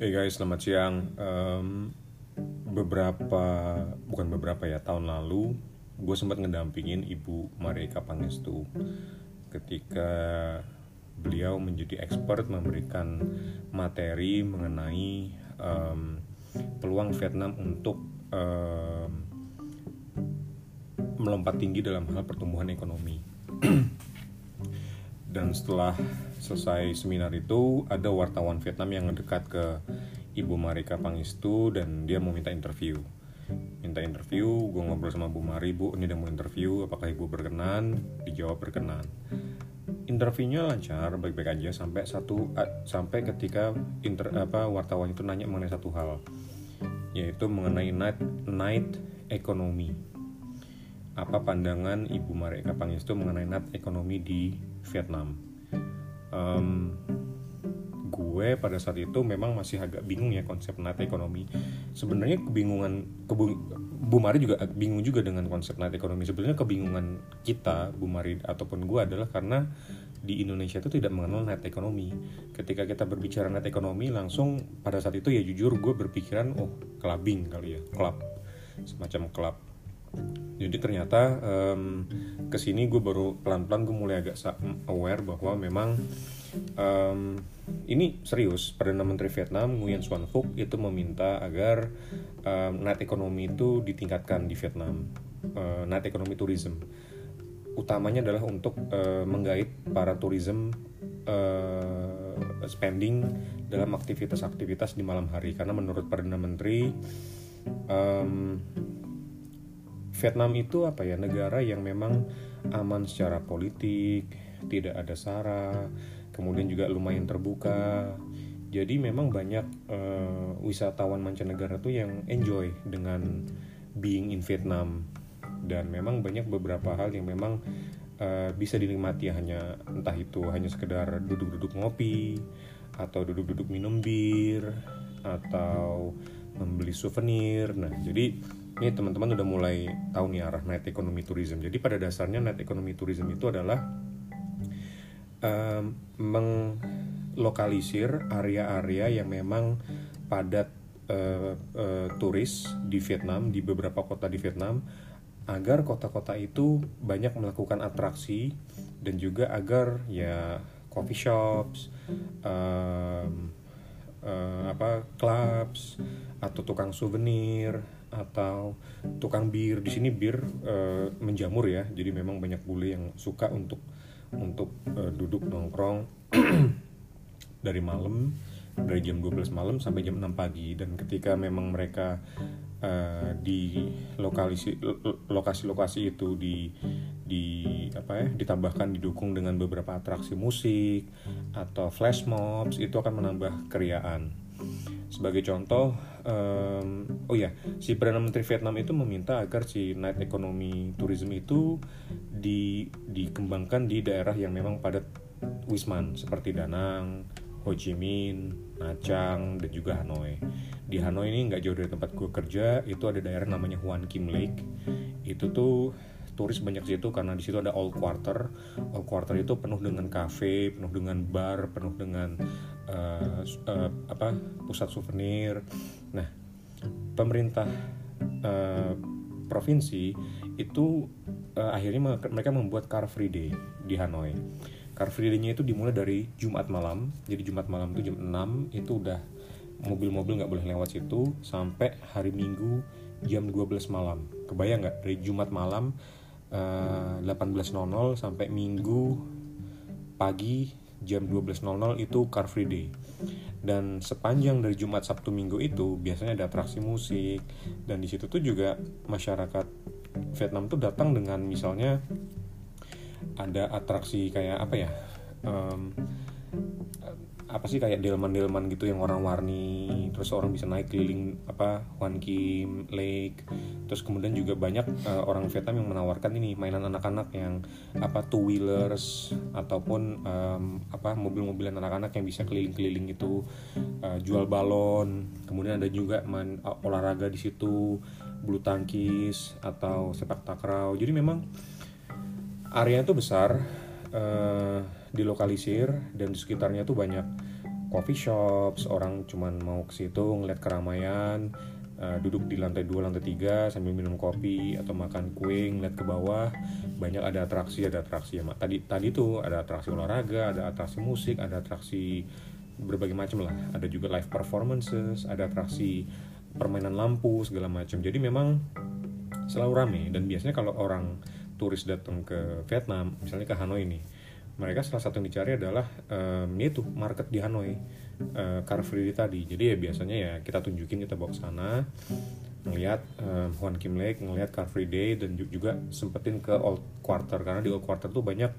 Hey guys, selamat siang. Um, beberapa, bukan beberapa ya, tahun lalu gue sempat ngedampingin Ibu Marika Pangestu ketika beliau menjadi expert memberikan materi mengenai um, peluang Vietnam untuk um, melompat tinggi dalam hal pertumbuhan ekonomi. Dan setelah selesai seminar itu, ada wartawan Vietnam yang ngedekat ke Ibu Marika Pangestu dan dia mau minta interview. Minta interview, gue ngobrol sama Bu Mari, Bu ini udah mau interview, apakah Ibu berkenan? Dijawab berkenan. Interviewnya lancar, baik-baik aja sampai satu sampai ketika inter, apa wartawan itu nanya mengenai satu hal, yaitu mengenai night night ekonomi apa pandangan Ibu Marika Pangestu mengenai night ekonomi di Vietnam. Um, gue pada saat itu memang masih agak bingung ya konsep night ekonomi. Sebenarnya kebingungan kebung, Bu Mari juga bingung juga dengan konsep night ekonomi. Sebenarnya kebingungan kita Bu Mari ataupun gue adalah karena di Indonesia itu tidak mengenal net ekonomi. Ketika kita berbicara net ekonomi langsung pada saat itu ya jujur gue berpikiran oh clubbing kali ya, club semacam club jadi ternyata um, ke sini gue baru pelan-pelan gue mulai agak aware bahwa memang um, ini serius. Perdana menteri Vietnam Nguyen Xuan Phuc itu meminta agar um, net ekonomi itu ditingkatkan di Vietnam. Uh, net ekonomi tourism utamanya adalah untuk uh, menggait para tourism uh, spending dalam aktivitas-aktivitas di malam hari. Karena menurut perdana menteri um, Vietnam itu apa ya negara yang memang aman secara politik, tidak ada sara, kemudian juga lumayan terbuka. Jadi memang banyak uh, wisatawan mancanegara tuh yang enjoy dengan being in Vietnam dan memang banyak beberapa hal yang memang uh, bisa dinikmati hanya entah itu hanya sekedar duduk-duduk ngopi atau duduk-duduk minum bir atau membeli souvenir. Nah, jadi ini teman-teman udah mulai tahu nih arah net economy tourism. Jadi pada dasarnya net economy tourism itu adalah um, menglokalisir area-area yang memang padat uh, uh, turis di Vietnam di beberapa kota di Vietnam agar kota-kota itu banyak melakukan atraksi dan juga agar ya coffee shops, um, uh, apa clubs atau tukang souvenir atau tukang bir. Di sini bir uh, menjamur ya. Jadi memang banyak bule yang suka untuk untuk uh, duduk nongkrong dari malam dari jam 12 malam sampai jam 6 pagi. Dan ketika memang mereka uh, di lokasi lokasi-lokasi itu di di apa ya ditambahkan didukung dengan beberapa atraksi musik atau flash mobs itu akan menambah keriaan sebagai contoh, um, oh ya, si perdana menteri Vietnam itu meminta agar si night economy tourism itu di, dikembangkan di daerah yang memang padat wisman seperti Danang, Ho Chi Minh, Nha dan juga Hanoi. Di Hanoi ini nggak jauh dari tempat gue kerja, itu ada daerah namanya Huan Kim Lake. Itu tuh turis banyak situ karena di situ ada Old Quarter. Old Quarter itu penuh dengan kafe, penuh dengan bar, penuh dengan uh, uh, apa pusat souvenir. Nah, pemerintah uh, provinsi itu uh, akhirnya mereka membuat Car Free Day di Hanoi. Car Free Day-nya itu dimulai dari Jumat malam. Jadi Jumat malam itu jam 6 itu udah mobil-mobil nggak boleh lewat situ sampai hari Minggu jam 12 malam. Kebayang nggak dari Jumat malam uh, 18.00 sampai Minggu pagi jam 12.00 itu Car Free Day. Dan sepanjang dari Jumat Sabtu Minggu itu biasanya ada atraksi musik. Dan di situ tuh juga masyarakat Vietnam tuh datang dengan misalnya ada atraksi kayak apa ya um, apa sih kayak delman-delman gitu yang orang warni terus orang bisa naik keliling apa Wan Kim Lake. Terus kemudian juga banyak uh, orang Vietnam yang menawarkan ini mainan anak-anak yang apa two wheelers ataupun um, apa mobil-mobilan anak-anak yang bisa keliling-keliling itu uh, jual balon kemudian ada juga main uh, olahraga di situ bulu tangkis atau sepak takraw. Jadi memang area itu besar uh, dilokalisir dan di sekitarnya tuh banyak coffee shops. Orang cuman mau ke situ ngeliat keramaian uh, duduk di lantai dua lantai tiga sambil minum kopi atau makan kue ngeliat ke bawah. Banyak ada atraksi ada atraksi ya tadi tadi tuh ada atraksi olahraga ada atraksi musik ada atraksi berbagai macam lah. Ada juga live performances ada atraksi permainan lampu segala macam jadi memang selalu rame. Dan biasanya kalau orang turis datang ke Vietnam misalnya ke Hanoi nih mereka salah satu yang dicari adalah um, itu market di Hanoi. Uh, Car Free Day tadi. Jadi ya biasanya ya kita tunjukin kita bawa ke sana ngelihat um, Huan Kim Lake ngelihat Car Free Day dan juga sempetin ke Old Quarter. Karena di Old Quarter tuh banyak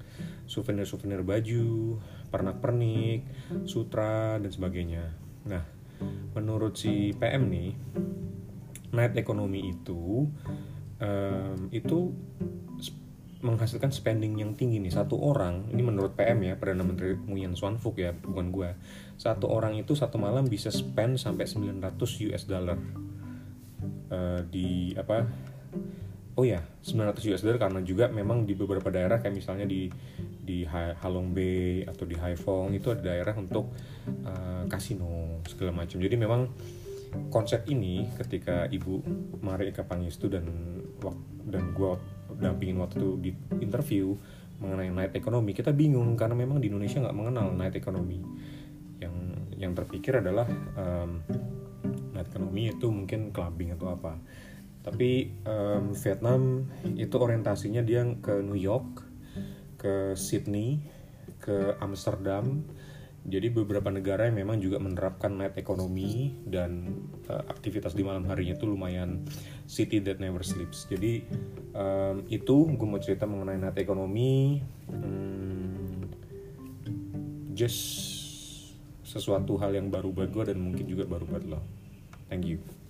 souvenir-souvenir baju pernak-pernik sutra dan sebagainya. Nah menurut si PM nih night economy itu um, itu menghasilkan spending yang tinggi nih. Satu orang ini menurut PM ya perdana menteri Nguyen Xuan Phuc ya bukan gue satu orang itu satu malam bisa spend sampai 900 US dollar. Uh, di apa? Oh ya 900 US dollar karena juga memang di beberapa daerah kayak misalnya di di Halong Bay atau di Haiphong itu ada daerah untuk uh, kasino segala macam. Jadi memang konsep ini ketika ibu Mari Eka Pangestu dan dan gue dampingin waktu itu di interview mengenai night economy. Kita bingung karena memang di Indonesia nggak mengenal night economy. Yang yang terpikir adalah um, night economy itu mungkin clubbing atau apa. Tapi um, Vietnam itu orientasinya dia ke New York ke Sydney ke Amsterdam jadi beberapa negara yang memang juga menerapkan night economy dan uh, aktivitas di malam harinya itu lumayan city that never sleeps. Jadi um, itu gue mau cerita mengenai night economy. Hmm, just sesuatu hal yang baru buat gue dan mungkin juga baru buat lo. Thank you.